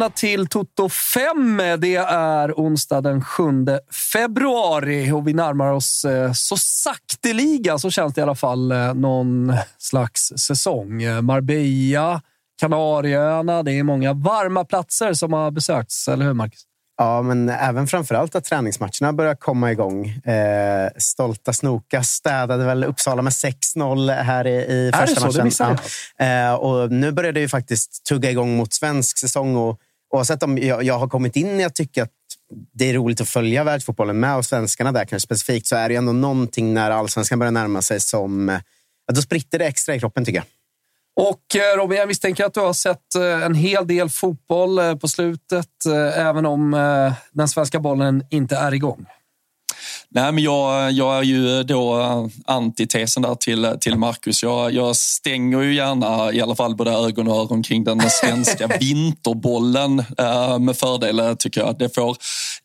välkomna till Toto 5. Det är onsdag den 7 februari och vi närmar oss eh, så sakteliga, så känns det i alla fall, eh, någon slags säsong. Marbella, Kanarieöarna, det är många varma platser som har besökts, eller hur Marcus? Ja, men även framförallt att träningsmatcherna börjar komma igång. Eh, stolta Snoka städade väl Uppsala med 6-0 här i, i första matchen. Det så? Ja. Eh, och nu börjar det ju faktiskt tugga igång mot svensk säsong. Och, oavsett om jag, jag har kommit in i att tycka att det är roligt att följa världsfotbollen med och svenskarna där kanske specifikt, så är det ändå någonting när allsvenskan börjar närma sig som... Då spritter det extra i kroppen tycker jag. Och eh, Robin, jag misstänker att du har sett eh, en hel del fotboll eh, på slutet, även om den svenska bollen inte är igång. Nej, men jag, jag är ju då antitesen där till, till Marcus. Jag, jag stänger ju gärna i alla fall både ögon och öron kring den svenska vinterbollen eh, med fördel tycker jag. Det får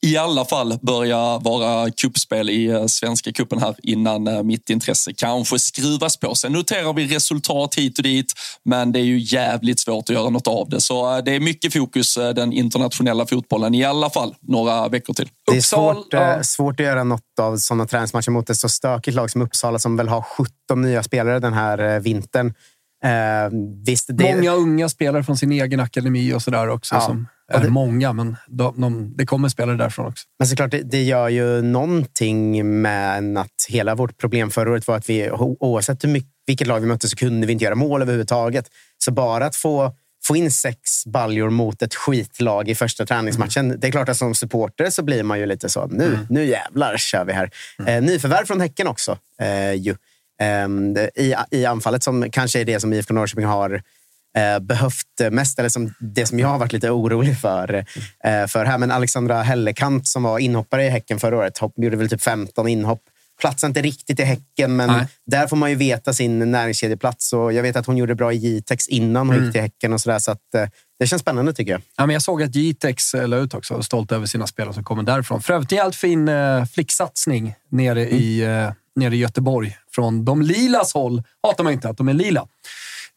i alla fall börja vara kuppspel i eh, Svenska kuppen här innan eh, mitt intresse kanske skruvas på. Sen noterar vi resultat hit och dit, men det är ju jävligt svårt att göra något av det. Så det är mycket fokus den internationella fotbollen i alla fall några veckor till. Det är svårt, Uppsala, svårt att göra något av sådana träningsmatcher mot ett så stökigt lag som Uppsala som väl har 17 nya spelare den här eh, vintern. Eh, visst, det... Många unga spelare från sin egen akademi och sådär också. Ja. Som, eller det... många, men de, de, det kommer spelare därifrån också. Men såklart, det, det gör ju någonting med att hela vårt problem förra året var att vi oavsett hur mycket, vilket lag vi mötte så kunde vi inte göra mål överhuvudtaget. Så bara att få få in sex baljor mot ett skitlag i första träningsmatchen. Mm. Det är klart att som supporter så blir man ju lite så. Nu, mm. nu jävlar kör vi här. Mm. Eh, nyförvärv från Häcken också. Eh, ju. Eh, i, I anfallet som kanske är det som IFK Norrköping har behövt mest. Eller som det som jag har varit lite orolig för. Eh, för här. Men Alexandra Hellekant som var inhoppare i Häcken förra året hopp, gjorde väl typ 15 inhopp platsar inte riktigt i Häcken, men Nej. där får man ju veta sin näringskedjeplats. Och jag vet att hon gjorde bra i Jitex innan hon mm. gick till Häcken och sådär. Så att, eh, det känns spännande tycker jag. Ja, men jag såg att Jitex eh, la ut också stolt över sina spelare som kommer därifrån. För övrigt en jävligt fin eh, flicksatsning nere, mm. i, eh, nere i Göteborg. Från de lilas håll. Hatar man inte att de är lila.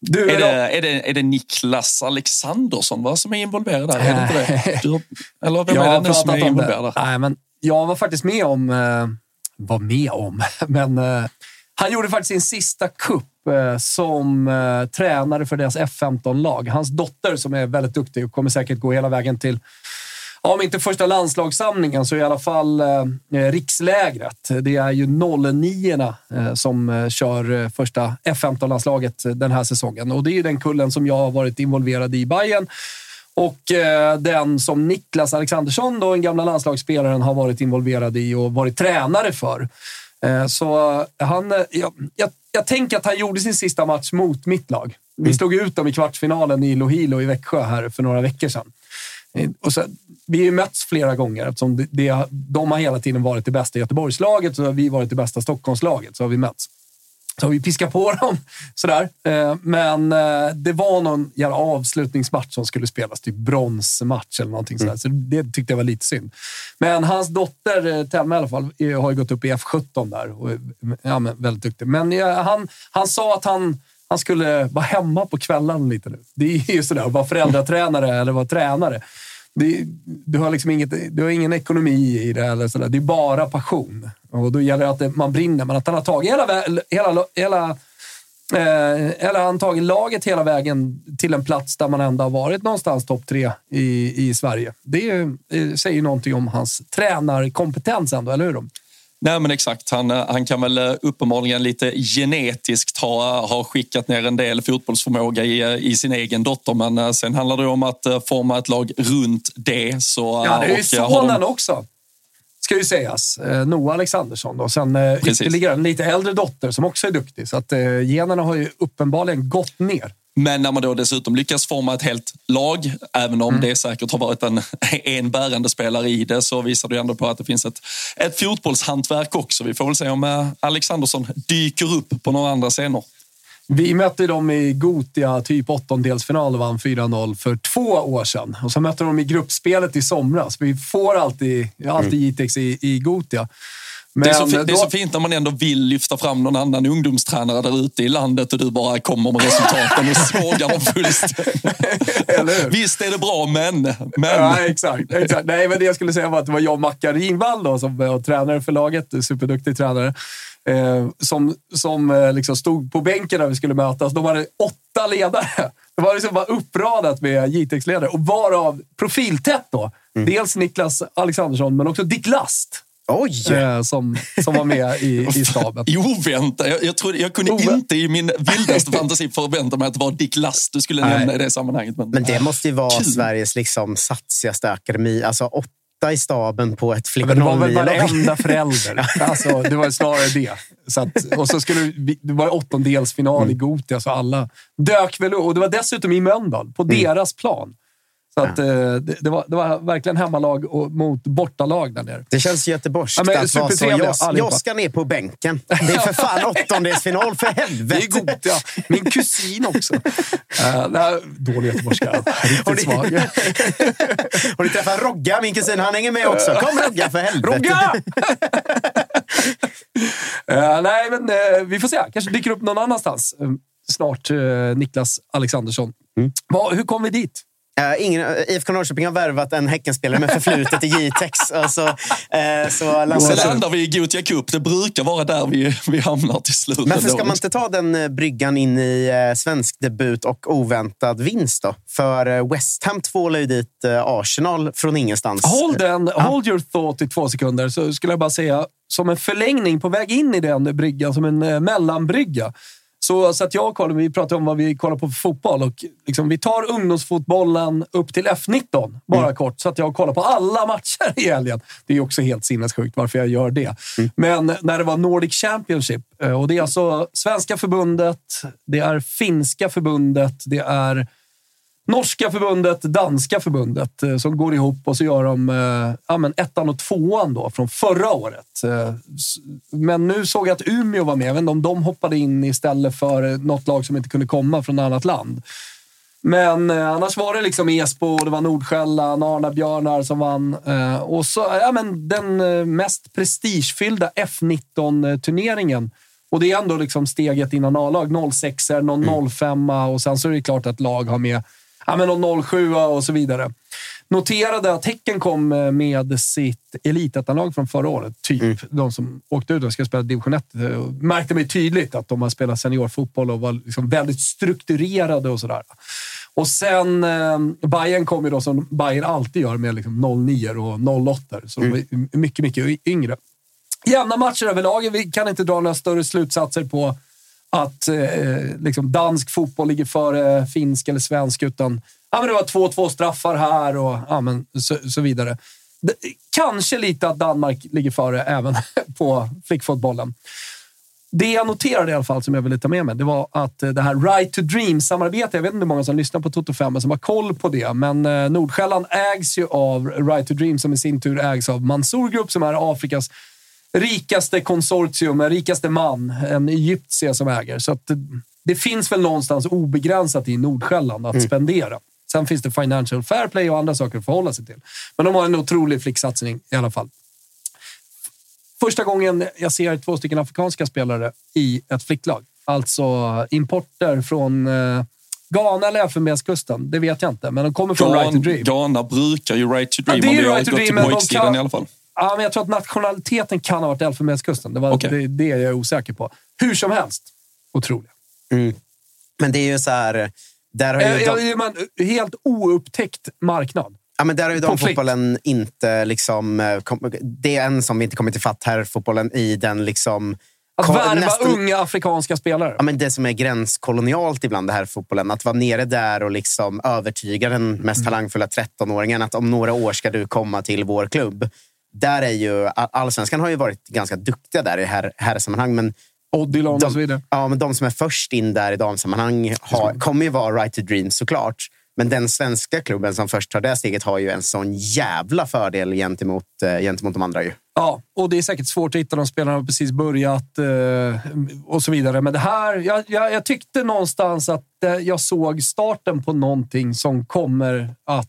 Du, är, det, är, det, är det Niklas Alexandersson va, som är involverad där? Är det inte det? Du, eller vem är det nu som är involverad där? Nej, men jag var faktiskt med om eh, var med om. Men eh, han gjorde faktiskt sin sista kupp eh, som eh, tränare för deras F15-lag. Hans dotter, som är väldigt duktig och kommer säkert gå hela vägen till om inte första landslagssamlingen så i alla fall eh, rikslägret. Det är ju 09 eh, som eh, kör första F15-landslaget den här säsongen och det är ju den kullen som jag har varit involverad i i Bayern och eh, den som Niklas Alexandersson, då, den gamla landslagsspelaren, har varit involverad i och varit tränare för. Eh, så han, eh, jag, jag, jag, tänker att han gjorde sin sista match mot mitt lag. Vi mm. slog ut dem i kvartsfinalen i Lohilo i Växjö här för några veckor sedan. Eh, och så, vi har ju mötts flera gånger eftersom det, det, de har hela tiden varit det bästa Göteborgslaget så har vi varit det bästa Stockholmslaget. Så har vi mötts. Så vi piskade på dem sådär. Eh, men eh, det var någon jävla avslutningsmatch som skulle spelas, typ bronsmatch eller någonting sådär. Mm. Så det tyckte jag var lite synd. Men hans dotter, eh, Telma i alla fall, har ju gått upp i F17 där. Och, ja, men väldigt duktig. Men han, han sa att han, han skulle vara hemma på kvällen lite nu. Det är ju sådär att vara föräldratränare eller vara tränare. Det, du, har liksom inget, du har ingen ekonomi i det. Eller sådär. Det är bara passion. Och då gäller det att det, man brinner. Men att han har tagit hela, hela, hela Eh, eller han tagit laget hela vägen till en plats där man ändå har varit någonstans topp tre i, i Sverige. Det eh, säger ju någonting om hans tränarkompetens ändå, eller hur? Nej men exakt, han, eh, han kan väl eh, uppenbarligen lite genetiskt ha, ha skickat ner en del fotbollsförmåga i, eh, i sin egen dotter. Men sen handlar det om att forma ett lag runt det. Så, ja, det är ju sonen de... också. Ska ju sägas. Noah Alexandersson och sen Precis. ytterligare en lite äldre dotter som också är duktig. Så att generna har ju uppenbarligen gått ner. Men när man då dessutom lyckas forma ett helt lag, även om mm. det säkert har varit en, en bärande spelare i det, så visar det ändå på att det finns ett, ett fotbollshantverk också. Vi får väl se om eh, Alexandersson dyker upp på några andra scener. Vi mötte dem i Gotia, typ åttondelsfinal och vann 4-0 för två år sedan. Och så mötte de i gruppspelet i somras. Vi får alltid, alltid mm. Jitex i, i Gotia. Det, är så fint, det är så fint när man ändå vill lyfta fram någon annan ungdomstränare där ute i landet och du bara kommer med resultaten och sågar dem fullständigt. Visst är det bra, men... men. Ja, exakt, exakt. Nej, men det jag skulle säga var att det var jag, Macka Ringvall, då, som var tränare för laget, superduktig tränare, eh, som, som eh, liksom stod på bänken när vi skulle mötas. De hade åtta ledare. Det var liksom bara uppradat med JTX-ledare och varav profiltätt då. Dels Niklas Alexandersson, men också Dick Last Oj! eh, som, som var med i, i staben. Oväntat. Jag, jag, trodde, jag kunde Ovä- inte i min vildaste fantasi förvänta mig att det var Dick Last du skulle Nej. nämna i det sammanhanget. Men, Men det måste ju vara Kul. Sveriges liksom satsigaste akademi. Alltså åtta i staben på ett flick Men det var väl 09-lag. varenda förälder. Alltså, det var snarare det. Så att, och så skulle vi, det var åttondelsfinal i Gothia, så alla dök väl upp. Och det var dessutom i Mölndal, på deras plan. Så att, eh, det, det, var, det var verkligen hemmalag och, mot bortalag där nere. Det känns göteborgskt Ja, att vara så. Jos- allihopa. Joskan är på bänken. Det är för fan åttondelsfinal, för Det är helvete! Gothia. Min kusin också. Uh, nej, dålig göteborgska. Riktigt svag. Har du träffat Rogga, min kusin? Han hänger med också. Kom Rogga, för helvete! Rogga! Eh, nej, men eh, vi får se. Kanske dyker upp någon annanstans. Eh, snart, uh, Niklas Alexandersson. Vad- hur kom vi dit? Eh, ingen, eh, IFK Norrköping har värvat en Häckenspelare med förflutet i Jitex. Alltså, eh, så så Lasse- landar vi i Gothia Cup. Det brukar vara där vi, vi hamnar till slut. Men för ska man inte ta den eh, bryggan in i eh, svensk debut och oväntad vinst då? För eh, West Ham tvålade ju dit eh, Arsenal från ingenstans. Håll den, hold your thought i två sekunder, så skulle jag bara säga som en förlängning på väg in i den bryggan, som en eh, mellanbrygga. Så, så att jag och Carl, vi pratar om vad vi kollar på för fotboll och liksom, vi tar ungdomsfotbollen upp till F19, bara kort, så att jag kollar på alla matcher i helgen. Det är också helt sinnessjukt varför jag gör det. Men när det var Nordic Championship, eh, och det är alltså svenska förbundet, det är finska förbundet, det är Norska förbundet, danska förbundet eh, som går ihop och så gör de eh, ja, men ettan och tvåan då, från förra året. Eh, Men nu såg jag att Umeå var med. Jag vet inte om de hoppade in istället för något lag som inte kunde komma från annat land. Men annars var det liksom Esbo, det var Nordsjälland, Arna-Björnar som vann. Och så, ja, men den mest prestigefyllda F19-turneringen. Och det är ändå liksom steget innan A-lag. 06 någon 05 och sen så är det klart att lag har med ja, men någon 07 och så vidare. Noterade att Häcken kom eh, med sitt elitettanlag från förra året. Typ de som åkte ut och ska spela division 1. eh, och Märkte mig tydligt att de har spelat seniorfotboll och var liksom väldigt strukturerade och sådär. Och sen eh, Bayern kom ju då som Bayern alltid gör med liksom 09 och 08 Så de är mycket, mycket yngre. Jämna matcher överlag. Vi kan inte dra några större slutsatser på att eh, liksom dansk fotboll ligger före finsk eller svensk, utan ja, men det var 2-2 straffar här och ja, men så, så vidare. Det, kanske lite att Danmark ligger före även på flickfotbollen. Det jag noterade i alla fall, som jag ville ta med mig, det var att eh, det här Right to Dream-samarbetet, jag vet inte hur många som lyssnar på Toto 5 som har koll på det, men eh, Nordsjälland ägs ju av Right to Dream som i sin tur ägs av Mansour Group som är Afrikas rikaste konsortium, rikaste man, en egyptier som äger. Så att det, det finns väl någonstans obegränsat i Nordsjälland att spendera. Sen finns det Financial Fair Play och andra saker att förhålla sig till. Men de har en otrolig flicksatsning i alla fall. Första gången jag ser två stycken afrikanska spelare i ett flicklag. Alltså importer från eh, Ghana eller Elfenbenskusten. Det vet jag inte, men de kommer från Right to Dream. Ghana brukar ju Right to Dream Ja, det är om har Right to Dream, men de kan- i alla fall. Ja, men jag tror att nationaliteten kan ha varit Elfenbenskusten. Det var Okej. det, det jag är osäker på. Hur som helst, otroliga. Men det är ju så här... Där har ju Eh, de, men, helt oupptäckt marknad. ja, men där har ju på damfotbollen inte... Liksom, eh, det är en som inte kommit ifatt här fotbollen i den liksom... Att värva nästan- unga afrikanska spelare. Ja, men det som är gränskolonialt ibland, det här fotbollen. Att vara nere där och liksom övertyga den mest talangfulla 13-åringen att om några år ska du komma till vår klubb. Där är ju, allsvenskan har ju varit ganska duktiga där i här, här sammanhang, men Odilon och så vidare. Ja, men de som är först in där i damsammanhang har, kommer ju vara Right to Dream såklart. Men den svenska klubben som först tar det steget har ju en sån jävla fördel gentemot, eh, gentemot de andra. Ju. Ja, och det är säkert svårt att hitta de spelarna som har precis börjat eh, och så vidare. Men det här, jag, jag, jag tyckte någonstans att eh, jag såg starten på någonting som kommer att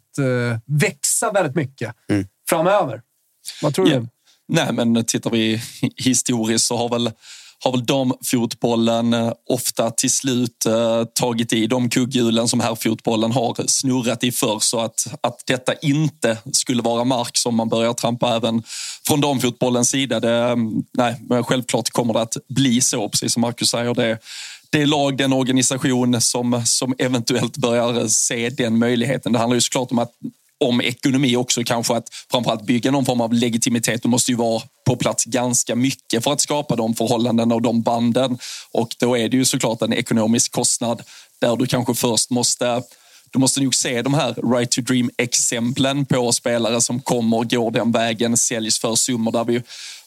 växa väldigt mycket framöver. Vad tror Ja. du? Nej, men tittar vi historiskt så har väl har väl damfotbollen eh, ofta till slut eh, tagit i de kugghjulen som herrfotbollen har snurrat i förr. Så att, att detta inte skulle vara mark som man börjar trampa även från damfotbollens sida. Det, mm, nej, men självklart kommer det att bli så, precis som Marcus säger. Det, det är lag, den organisation som, som eventuellt börjar se den möjligheten. Det handlar ju såklart om att om ekonomi också kanske att framförallt bygga någon form av legitimitet. Du måste ju vara på plats ganska mycket för att skapa de förhållanden och de banden. Och då är det ju såklart en ekonomisk kostnad där du kanske först måste du måste nog se de här right to dream-exemplen på spelare som kommer, går den vägen, säljs för summor där vi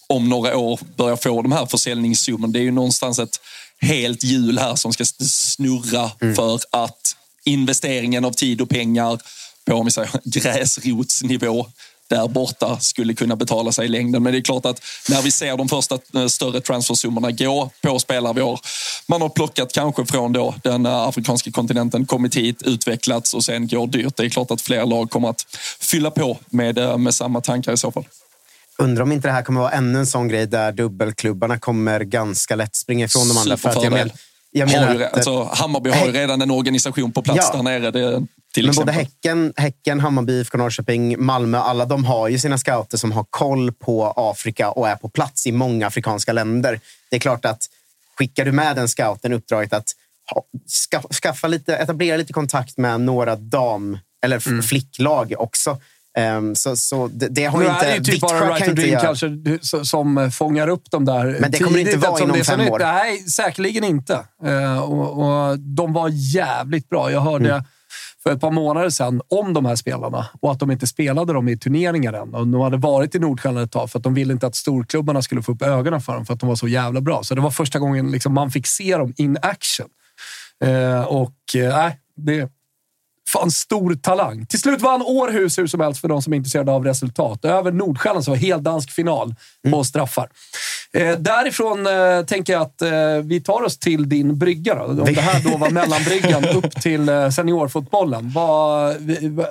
om några år börjar få de här försäljningssummorna. Det är ju någonstans ett helt hjul här som ska snurra mm. för att investeringen av tid och pengar på om vi säger, gräsrotsnivå där borta skulle kunna betala sig i längden. Men det är klart att när vi ser de första eh, större transfersummorna gå på spelare vi har, man har plockat kanske från då den eh, afrikanska kontinenten, kommit hit, utvecklats och sen går dyrt. Det är klart att fler lag kommer att fylla på med, eh, med samma tankar i så fall. Undrar om inte det här kommer vara ännu en sån grej där dubbelklubbarna kommer ganska lätt springa ifrån de andra. För att jag, men, jag menar att, alltså, Hammarby har ju redan en organisation på plats ja, där nere. Det, men exempel. både häcken, häcken, Hammarby, IFK Norrköping, Malmö, alla de har ju sina scouter som har koll på Afrika och är på plats i många afrikanska länder. Det är klart att skickar du med den scouten uppdraget att skaffa lite, etablera lite kontakt med några dam eller mm. flicklag också. Um, så, så det, det har nu inte... är det ju typ bara Right to Dream kanske som fångar upp dem där Men det kommer tidigt, inte vara inom fem år? Nej, säkerligen inte. Uh, och, och, de var jävligt bra. Jag hörde mm för ett par månader sedan om de här spelarna och att de inte spelade dem i turneringar än. Och de hade varit i Nordsjälland ett tag för att de ville inte att storklubbarna skulle få upp ögonen för dem för att de var så jävla bra. Så det var första gången liksom man fick se dem in action. Eh, och eh, det, Fan, stor talang. Till slut vann Århus hur som helst för de som är intresserade av resultat. Över Nordsjälland så var heldansk final på mm. straffar. Eh, därifrån eh, tänker jag att eh, vi tar oss till din brygga. Då. Om det här då var mellanbryggan upp till eh, seniorfotbollen. Vad,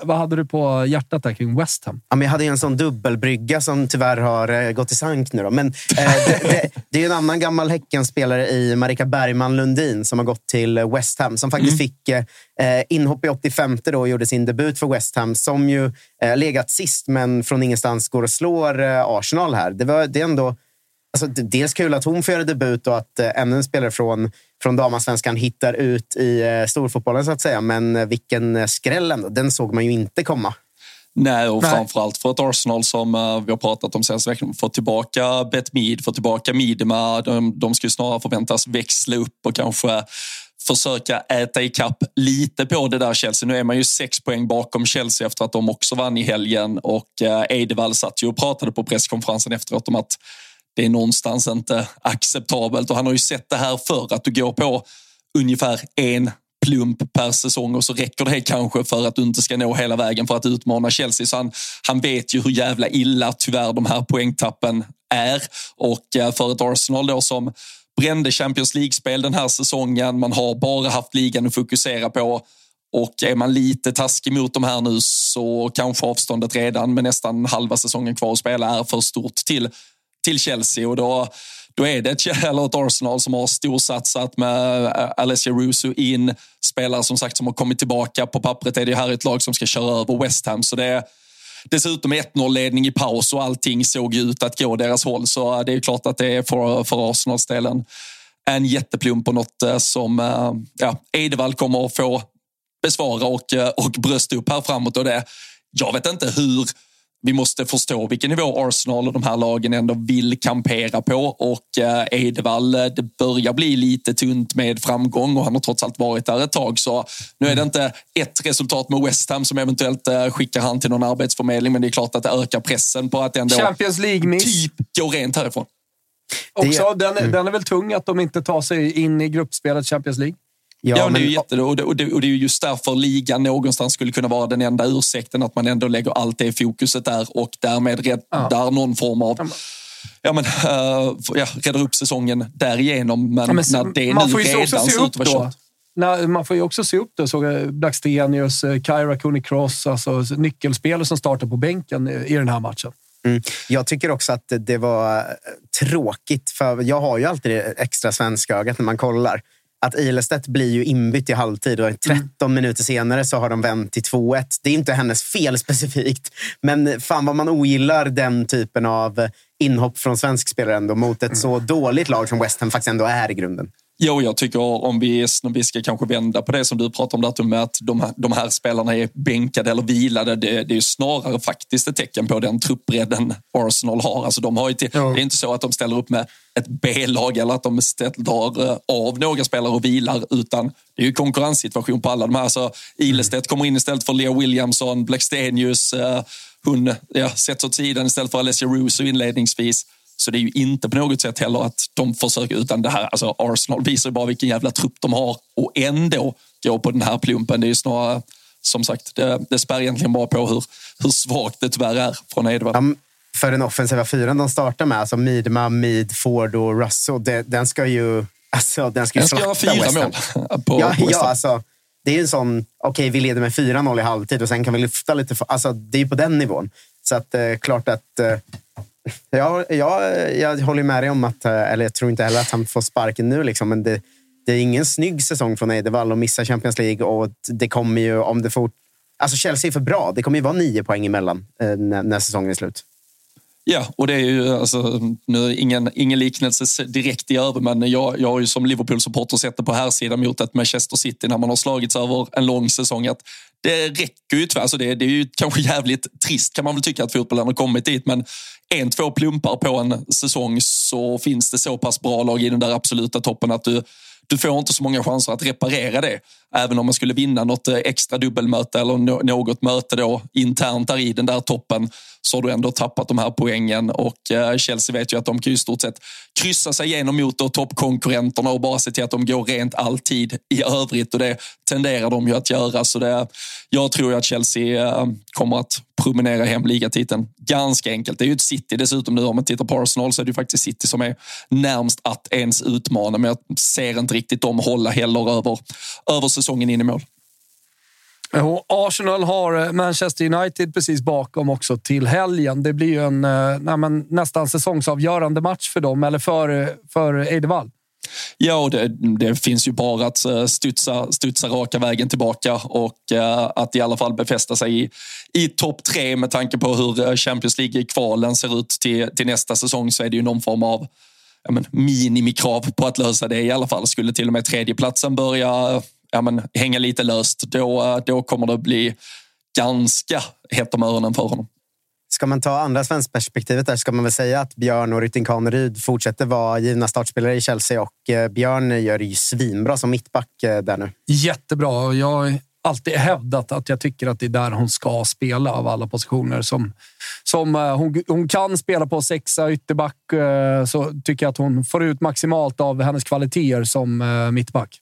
vad hade du på hjärtat där kring West Ham? Ja, men jag hade en sån dubbelbrygga som tyvärr har eh, gått i sank nu. Då. Men, eh, det, det, det, är en annan gammal Häckenspelare i Marika Bergman Lundin som har gått till West Ham. Som faktiskt mm. fick inhopp i 85 då och gjorde sin debut för West Ham. Som ju legat sist, men från ingenstans går och slår Arsenal här. Det, var, det är ändå Alltså, dels kul att hon får göra debut och att eh, ännu en spelare från, från damallsvenskan hittar ut i eh, storfotbollen, så att säga. Men eh, vilken eh, skräll ändå. Den såg man ju inte komma. Nej, och Nej. framförallt för ett Arsenal som vi har pratat om senaste veckan. Få tillbaka Bet Mead, få tillbaka Midema. De, de skulle snarare förväntas växla upp och kanske försöka äta ikapp lite på det där Chelsea. Nu är man ju sex poäng bakom Chelsea efter att de också vann i helgen och Eidevall satt ju och pratade på presskonferensen efteråt om att det är någonstans inte acceptabelt och han har ju sett det här för att du går på ungefär en plump per säsong och så räcker det kanske för att du inte ska nå hela vägen för att utmana Chelsea. Så han, han vet ju hur jävla illa tyvärr de här poängtappen är och eh, för ett Arsenal då som brände Champions League-spel den här säsongen. Man har bara haft ligan att fokusera på och är man lite taskig mot de här nu så kanske avståndet redan med nästan halva säsongen kvar att spela är för stort till till Chelsea och då, då är det ett, eller ett Arsenal som har storsatsat med eh, Alessia Russo in. Spelare som sagt som har kommit tillbaka. På pappret är det här ett lag som ska köra över West Ham. Så det är dessutom 1-0-ledning i paus och allting såg ut att gå deras håll. Så eh, det är klart att det är för, för Arsenals del en, en jätteplump på något eh, som ja, Edevall kommer att få besvara och, och brösta upp här framåt. Och det, jag vet inte hur vi måste förstå vilken nivå Arsenal och de här lagen ändå vill kampera på och eh, Edevall, eh, det börjar bli lite tunt med framgång och han har trots allt varit där ett tag. Så nu är det inte ett resultat med West Ham som eventuellt eh, skickar han till någon arbetsförmedling, men det är klart att det ökar pressen på att ändå Champions League-miss. typ gå rent härifrån. Också, den, mm. den är väl tung att de inte tar sig in i gruppspelet Champions League? Ja, ja men... det är ju jätte, och det, och, det, och det är just därför ligan någonstans skulle kunna vara den enda ursäkten att man ändå lägger allt det fokuset där och därmed räddar ja. någon form av ja, men, uh, ja, räddar upp säsongen därigenom. Men, ja, men när det man nu redan ser ut att kört. Nej, man får ju också se upp det. Såg Blackstenius, eh, Kyra Cooney Cross, alltså nyckelspelare som startar på bänken i den här matchen. Mm. Jag tycker också att det var tråkigt, för jag har ju alltid det extra svenska ögat när man kollar. Att Ilestedt blir ju inbytt i halvtid och 13 mm. minuter senare så har de vänt till 2-1. Det är inte hennes fel specifikt, men fan vad man ogillar den typen av inhopp från svensk spelare ändå mot ett mm. så dåligt lag som West Ham faktiskt ändå är i grunden. Jo, jag tycker om vi, om vi ska kanske vända på det som du pratar om, där, med att de här, de här spelarna är bänkade eller vilade. Det, det är snarare faktiskt ett tecken på den truppbredden Arsenal har. Alltså, de har ju till, ja. Det är inte så att de ställer upp med ett B-lag eller att de drar eh, av några spelare och vilar, utan det är ju konkurrenssituation på alla de här. Alltså, Ilestedt kommer in istället för Leo Williamson, Blackstenius, eh, hon ja, sätts åt sidan istället för Alessia Russo inledningsvis. Så det är ju inte på något sätt heller att de försöker, utan det här, alltså Arsenal visar ju bara vilken jävla trupp de har och ändå gå på den här plumpen. Det är ju snarare, som sagt, det, det spär egentligen bara på hur, hur svagt det tyvärr är från Edvard. Um, för den offensiva fyran de startar med, alltså Midma, Mid, Ford och Russell, det, den ska ju Alltså, den ska ju den göra fyra mål på ja, ja, alltså, Det är ju en sån, okej okay, vi leder med 4-0 i halvtid och sen kan vi lyfta lite. För, alltså, det är ju på den nivån. Så att, eh, klart att eh, Jag, jag, jag håller med dig om att, eh, eller jag tror inte heller att han får sparken nu, liksom, men det, det är ingen snygg säsong från Eidevall att missa Champions League och det kommer ju, om det fort... Alltså Chelsea är för bra. Det kommer ju vara nio poäng emellan eh, när, när säsongen är slut. Ja, och det är ju alltså, nu ingen, ingen liknelse direkt i över, men jag, jag har ju som Liverpool-supporter sett det på här sidan mot ett Manchester City när man har slagits över en lång säsong. Att det räcker ju tyvärr. Alltså det, det är ju kanske jävligt trist kan man väl tycka att fotbollen har kommit dit, men en, två plumpar på en säsong så finns det så pass bra lag i den där absoluta toppen att du du får inte så många chanser att reparera det. Även om man skulle vinna något eh, extra dubbelmöte eller något möte då internt där i den där toppen så har du ändå tappat de här poängen och eh, Chelsea vet ju att de kan i stort sett kryssa sig igenom mot toppkonkurrenterna och bara se till att de går rent alltid i övrigt och det tenderar de ju att göra. Så det, jag tror ju att Chelsea eh, kommer att promenera hem ligatiteln ganska enkelt. Det är ju ett City dessutom nu. Om man tittar på Arsenal så är det ju faktiskt City som är närmst att ens utmana. Men jag ser inte riktigt dem hålla heller över, över säsongen in i mål. Och Arsenal har eh, Manchester United precis bakom också till helgen. Det blir ju en eh, nej, nästan säsongsavgörande match för dem, eller för, för Eidevall. Ja, och det, det, finns ju bara att eh, studsa, studsa raka vägen tillbaka och att i alla fall befästa sig i, i topp tre med tanke på hur Champions League-kvalen ser ut till, till nästa säsong så är det ju någon form av ja, men, minimikrav på att lösa det i alla fall. Skulle till och med tredjeplatsen börja ja, men, hänga lite löst, då, då kommer det bli ganska hett om öronen för honom. Ska man ta andra svenskperspektivet där ska man väl säga att Björn och Rytting Kaneryd fortsätter vara givna startspelare i Chelsea och eh, Björn gör det ju svinbra som mittback eh, där nu. Jättebra. Jag har alltid hävdat att jag tycker att det är där hon ska spela av alla positioner. Som, som eh, hon, hon kan spela på sexa, ytterback, så tycker jag att hon får ut maximalt av hennes kvaliteter som mittback.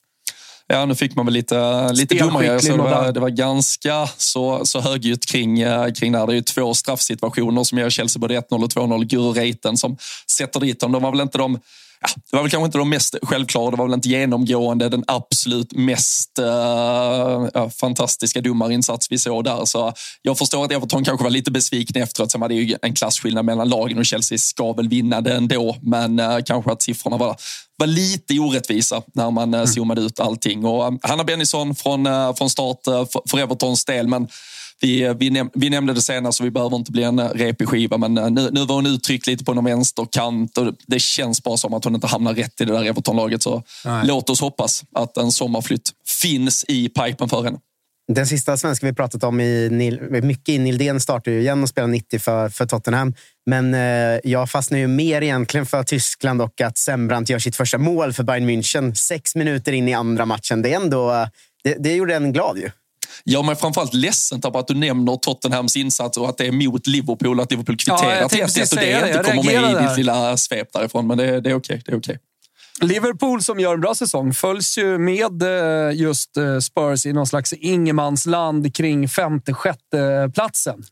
Ja, nu fick man väl lite, lite domare. Så det, var, det var ganska så, så högljutt kring, eh, kring det här. Det är ju två straffsituationer som gör Chelsea både 1-0 och 2-0. Guru Reiten som sätter dit dem. De var väl inte de Ja, det var väl kanske inte de mest självklara, det var väl inte genomgående den absolut mest ja, fantastiska domarinsats vi såg där. Så jag förstår att Everton kanske var lite besvikna efteråt. Sen var det ju en klasskillnad mellan lagen och Chelsea ska väl vinna det ändå. Men uh, kanske att siffrorna var, var lite orättvisa när man uh, zoomade ut allting. Och, uh, Hanna Bennison från, uh, från start för, för Evertons del. Men vi, vi, näm vi nämnde det senare så vi behöver inte bli en repig skiva men eh, nu, nu var hon uttryckt lite på någon vänsterkant och det känns bara som att hon inte hamnar rätt i det där Everton-laget. Så Nej. låt oss hoppas att en sommarflytt finns i pipen för henne. Den sista svenska vi pratat om, i mycket i Nildén, startar ju igen och spelar 90 för, för Tottenham. Men eh, jag fastnar ju mer egentligen för Tyskland och att Sembrant gör sitt första mål för Bayern München sex minuter in i andra matchen. Det, är ändå, det, det gjorde en glad ju gör mig framförallt ledsen på att du nämner Tottenhams insats och att det är mot Liverpool att Liverpool kvitterar ja, till 1 och det inte kommer med i ditt lilla svep därifrån. Men det, det är okej. Okay, okay. Liverpool som gör en bra säsong följs ju med eh, just eh, Spurs i någon slags ingenmansland kring femte, sjätte platsen.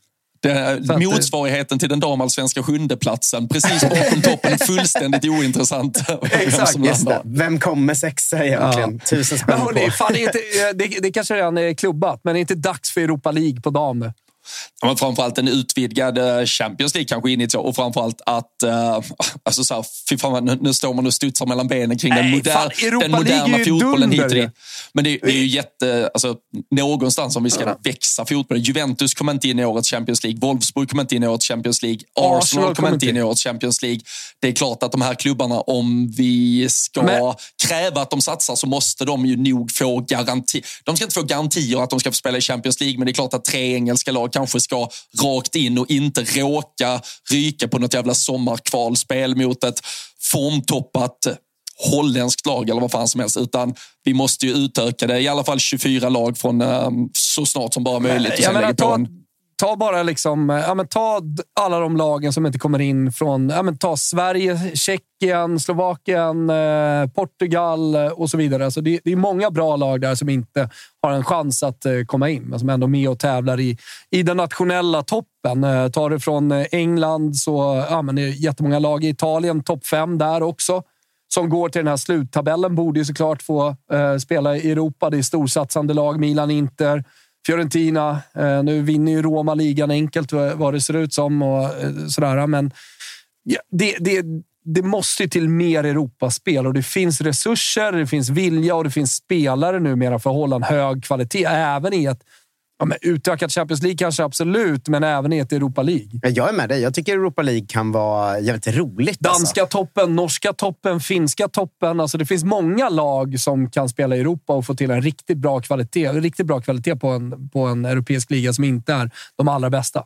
Det, motsvarigheten till den damallsvenska sjundeplatsen. Precis bakom toppen. Fullständigt ointressant. Exakt, Vem kommer sexa egentligen? Ja. Tusen spänn på. Fan, det, är inte, det, det kanske redan är klubbat, men det är inte dags för Europa League på dam men framförallt en utvidgad eh, Champions League kanske initialt och framförallt att, uh, alltså så här, fy fan, nu, nu står man och studsar mellan benen kring Nej, den, moder fan, den moderna fotbollen hit och dit. Men det, det, är ju jätte, alltså, någonstans om vi ska ja. växa fotbollen. Juventus kommer inte in i årets Champions League, Wolfsburg kommer inte in i årets Champions League, Arsenal, Arsenal kommer inte in i årets Champions League. Det är klart att de här klubbarna, om vi ska men... kräva att de satsar så måste de ju nog få garanti. De ska inte få garantier att de ska få spela i Champions League, men det är klart att tre engelska lag kanske ska rakt in och inte råka ryka på något jävla sommarkvalspel mot ett formtoppat holländskt lag eller vad fan som helst. Utan vi måste ju utöka det. I alla fall 24 lag från um, så snart som bara möjligt. Och sen lägga på en ta bara liksom, eh, ja, men ta alla de lagen som inte kommer in från... Ja, men ta Sverige, Tjeckien, Slovakien, eh, Portugal eh, och så vidare. Alltså det, det, är många bra lag där som inte har en chans att eh, komma in, men som ändå är med och tävlar i, i den nationella toppen. Eh, tar du från eh, England så ja, men det är jättemånga lag i Italien, topp fem där också som går till den här sluttabellen borde ju såklart få eh, spela i Europa. Det är storsatsande lag. Milan, Inter. Fiorentina. Eh, nu vinner ju Roma ligan enkelt vad det ser ut som och eh, sådär. Men ja, det, det, det måste till mer Europaspel och det finns resurser, det finns vilja och det finns spelare numera för att hålla en hög kvalitet. Även i ett Ja, men utökat Champions League kanske absolut, men även i ett Europa League. Jag är med dig. Jag tycker Europa League kan vara jävligt roligt. Danska alltså. toppen, norska toppen, finska toppen. Alltså det finns många lag som kan spela i Europa och få till en riktigt bra kvalitet, riktigt bra kvalitet på en, på en europeisk liga som inte är de allra bästa.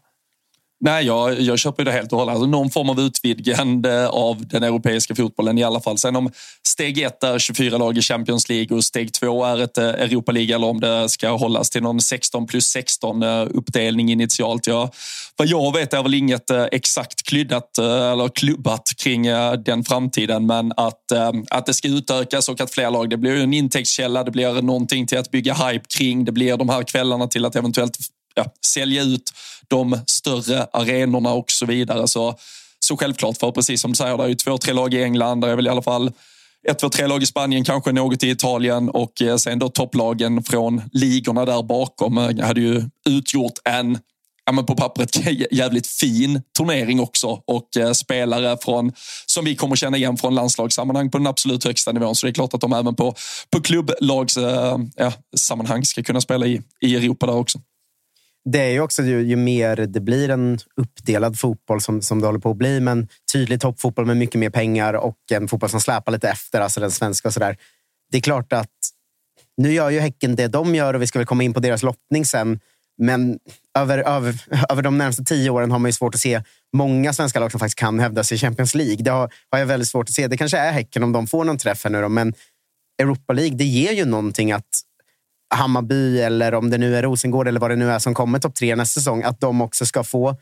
Nej, jag, jag köper det helt och hållet. Alltså någon form av utvidgande av den europeiska fotbollen i alla fall. Sen om steg ett är 24 lag i Champions League och steg två är ett eh, Europa League eller om det ska hållas till någon 16 plus 16 eh, uppdelning initialt. Ja, vad jag vet är väl inget eh, exakt klyddat eller klubbat kring den framtiden, men att, att det ska utökas och att fler lag, det blir en intäktskälla, det blir någonting till att bygga hype kring, det blir de här kvällarna till att eventuellt ja, sälja ut de större arenorna och så vidare. Så, så självklart, för precis som du säger, det är ju två, tre lag i England, det är väl i alla fall ett, två, tre lag i Spanien, kanske något i Italien och eh, sen då topplagen från ligorna där bakom eh, hade ju utgjort en ja, men på pappret jävligt fin turnering också och eh, spelare från, som vi kommer känna igen från landslagssammanhang på den absolut högsta nivån. Så det är klart att de även på, på klubblagssammanhang eh, ja, ska kunna spela i, i Europa där också det är ju också ju, ju, mer det blir en uppdelad fotboll som, som det håller på att bli, men tydlig toppfotboll med mycket mer pengar och en fotboll som släpar lite efter, alltså den svenska och sådär. Det är klart att nu gör ju Häcken det de gör och vi ska väl komma in på deras lottning sen. Men över, över, över de närmaste tio åren har man ju svårt att se många svenska lag som faktiskt kan hävda sig i Champions League. Det har, har jag väldigt svårt att se. Det kanske är Häcken om de får någon träff här nu då, men Europa League, det ger ju någonting att Hammarby eller om det nu är Rosengård eller vad det nu är som kommer topp tre nästa säsong, att de också ska få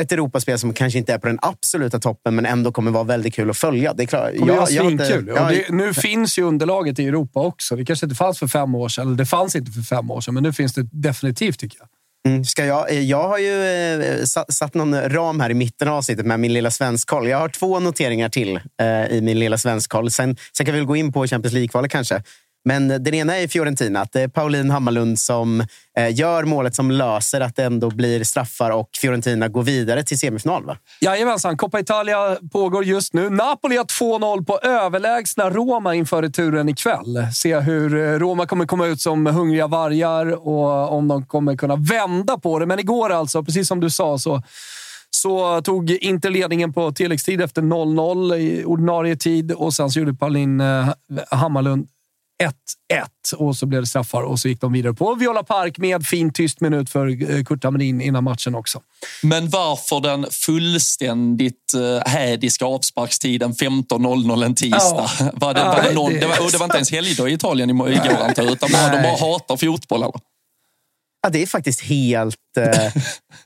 ett Europaspel som kanske inte är på den absoluta toppen, men ändå kommer vara väldigt kul att följa. Det är klart. Kommer jag, jag svinkul. Ja, det, nu finns ju underlaget i Europa också. Det kanske inte fanns för fem år sedan, eller det fanns inte för fem år sedan, men nu finns det definitivt tycker jag. Mm, ska jag, jag har ju eh, satt någon ram här i mitten av avsnittet med min lilla svenskkoll. Jag har två noteringar till eh, i min lilla svenskkoll. Sen, sen kan vi gå in på Champions League-kvalet kanske. Men den ena är Fiorentina. Att det är Pauline Hammarlund som eh, gör målet som löser att det ändå blir straffar och Fiorentina går vidare till semifinal. Va? Jajamensan. Coppa Italia pågår just nu. Napoli har 2-0 på överlägsna Roma inför returen ikväll. Se hur eh, Roma kommer komma ut som hungriga vargar och om de kommer kunna vända på det. Men igår alltså, precis som du sa, så så tog Inter ledningen på tilläggstid efter 0-0 i ordinarie tid och sen så gjorde Pauline eh, Hammarlund 1-1 och så blev det straffar och så gick de vidare på Viola Park med fin tyst minut för eh, Kurt Hamrin innan matchen också. Men varför den fullständigt uh, hädiska avsparkstiden 15.00 en tisdag? Ja. Var det, var det, någon, det, var, det var inte ens helgdag i Italien igår antar jag, utan bara, de bara hatar fotboll eller? Ja, det är faktiskt helt... Eh,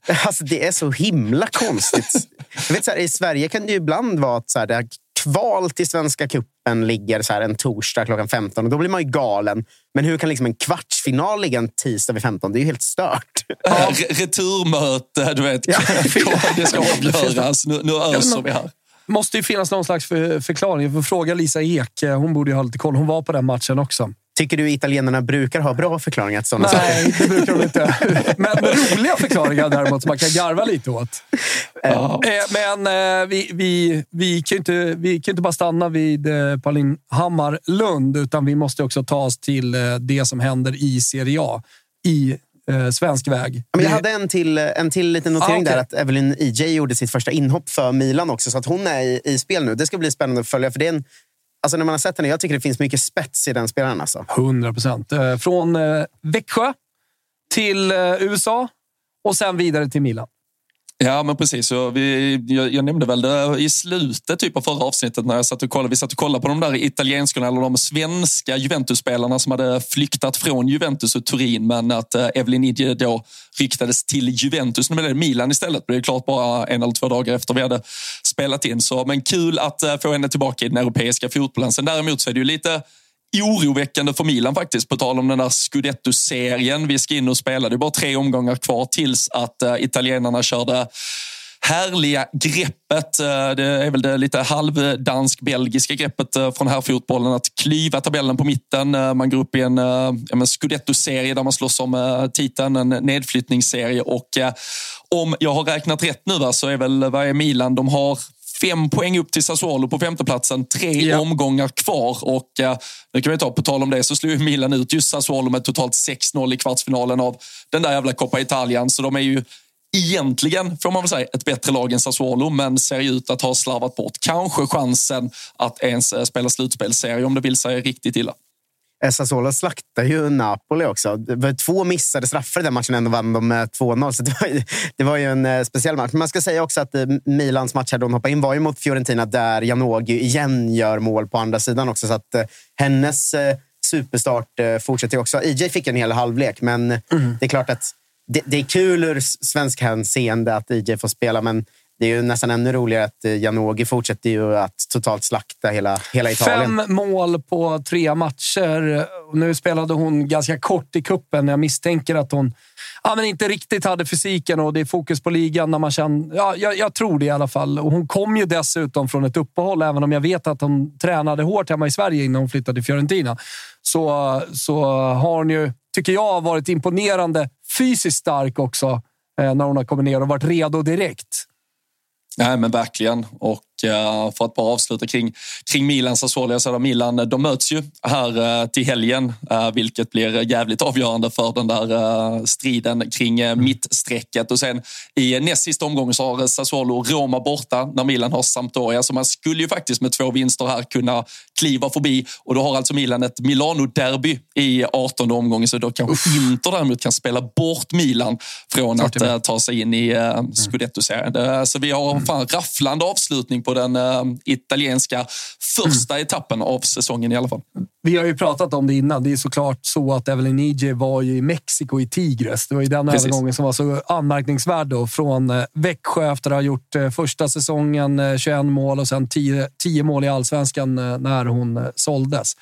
alltså det är så himla konstigt. Jag vet, så här, I Sverige kan det ju ibland vara att så här, det kval till Svenska cupen ligger så här en torsdag klockan 15 och då blir man ju galen. Men hur kan liksom en kvartsfinal ligga en tisdag vid 15? Det är ju helt stört. Ja. Returmöte, du vet. Ja. det ska avgöras. Nu, nu öser vi här måste ju finnas någon slags för, förklaring. Vi får fråga Lisa Ek. Hon borde ju ha lite koll. Hon var på den matchen också. Tycker du italienarna brukar ha bra förklaringar till sådana Nej, det brukar de inte. Men roliga förklaringar däremot som man kan garva lite åt. Ja. Eh, men eh, vi, vi, vi, kan inte, vi kan inte bara stanna vid eh, Pauline Hammar Lund, utan vi måste också ta oss till det som händer i Serie A. I svensk väg. Men jag hade en till, en till liten notering ah, okay. där. Att Evelyn EJ gjorde sitt första inhopp för Milan också. Så att hon är i, i spel nu. Det ska bli spännande att följa. För det är en, Alltså när man har sett henne, jag tycker det finns mycket spets i den spelaren. Alltså. 100 procent. Eh, från eh, Växjö till eh, USA och sen vidare till Milan. Ja, men precis. Så vi, jag, jag, nämnde väl det i slutet typ av förra avsnittet när jag satt och kollade. Vi satt och kollade på de där italienskorna eller de svenska Juventus-spelarna som hade flyktat från Juventus och Turin, men att eh, Evelyn Idje då ryktades till Juventus. Nu blev det Milan istället. Det är klart bara en eller två dagar efter vi hade spelat in. Så, men kul att eh, få henne tillbaka i den europeiska fotbollen. Sen däremot så är det ju lite oroväckande för Milan faktiskt. På tal om den där Scudetto-serien. Vi ska in och spela. Det är bara tre omgångar kvar tills att uh, italienarna körde härliga greppet. Eh, det är väl det lite halvdansk-belgiska greppet eh, från här fotbollen att klyva tabellen på mitten. Man går upp i en, ja, Scudetto-serie där man slåss om titeln, en nedflyttningsserie. Och om jag har räknat rätt nu så är väl vad är Milan? De har fem poäng upp till Sassuolo på femteplatsen. Tre ja. omgångar kvar. Och eh, nu kan vi ta, på tal om det, så slog Milan ut just Sassuolo med totalt 6-0 i kvartsfinalen av den där jävla Coppa Italien. Så de är ju egentligen, får man väl säga, ett bättre lag än Sassuolo, men ser ut att ha slarvat bort kanske chansen att ens eh, spela slutspelsserie om det vill sig riktigt illa. Sassuolo slaktade ju Napoli också. Det var två missade straffar i den matchen, ändå vann de med 2-0. Så det var, ju, det var ju en eh, speciell match. Men man ska säga också att eh, Milans match här de hoppade in var ju mot Fiorentina där Janogy igen gör mål på andra sidan också. Så att eh, hennes superstart fortsätter också. IJ fick en hel halvlek, men mm. det är klart att det, det är kul ur svensk hänseende att IJ får spela, men det är ju nästan ännu roligare att eh, Janogy fortsätter ju att totalt slakta hela, hela Italien. Fem mål på tre matcher. Nu spelade hon ganska kort i kuppen. Jag misstänker att hon ja, men inte riktigt hade fysiken och det är fokus på ligan. När man känner, ja, jag, jag, tror det i alla fall. Och hon kom ju dessutom från ett uppehåll, även om jag vet att hon tränade hårt hemma i Sverige innan hon flyttade till Fiorentina. Så, så har hon ju, tycker jag, varit imponerande fysiskt stark också eh, när hon har kommit ner och varit redo direkt. Nej, men verkligen. Och för att bara avsluta kring, kring Milan Sassuolo. Jag Milan, de möts ju här uh, till helgen, uh, vilket blir jävligt avgörande för den där striden kring mittstrecket. Och sen i näst sista omgången så har Sassuolo Roma borta när Milan har Sampdoria. Så man skulle ju faktiskt med två vinster här kunna kliva förbi. Och då har alltså Milan ett Milano-derby i 18 omgången. Så då kanske. Inter däremot kan spela bort Milan från att ta sig in i uh, Scudetto-serien. Så vi har fan rafflande avslutning på den uh, italienska första mm. etappen av säsongen i alla fall. Vi har ju pratat om det innan. Det är såklart så att Evelyn Ije var i Mexiko i Tigres. Det var ju den Precis. övergången som var så anmärkningsvärd då. Från uh, Växjö efter att ha gjort uh, första säsongen 21 mål och sen 10, 10 mål i allsvenskan när hon såldes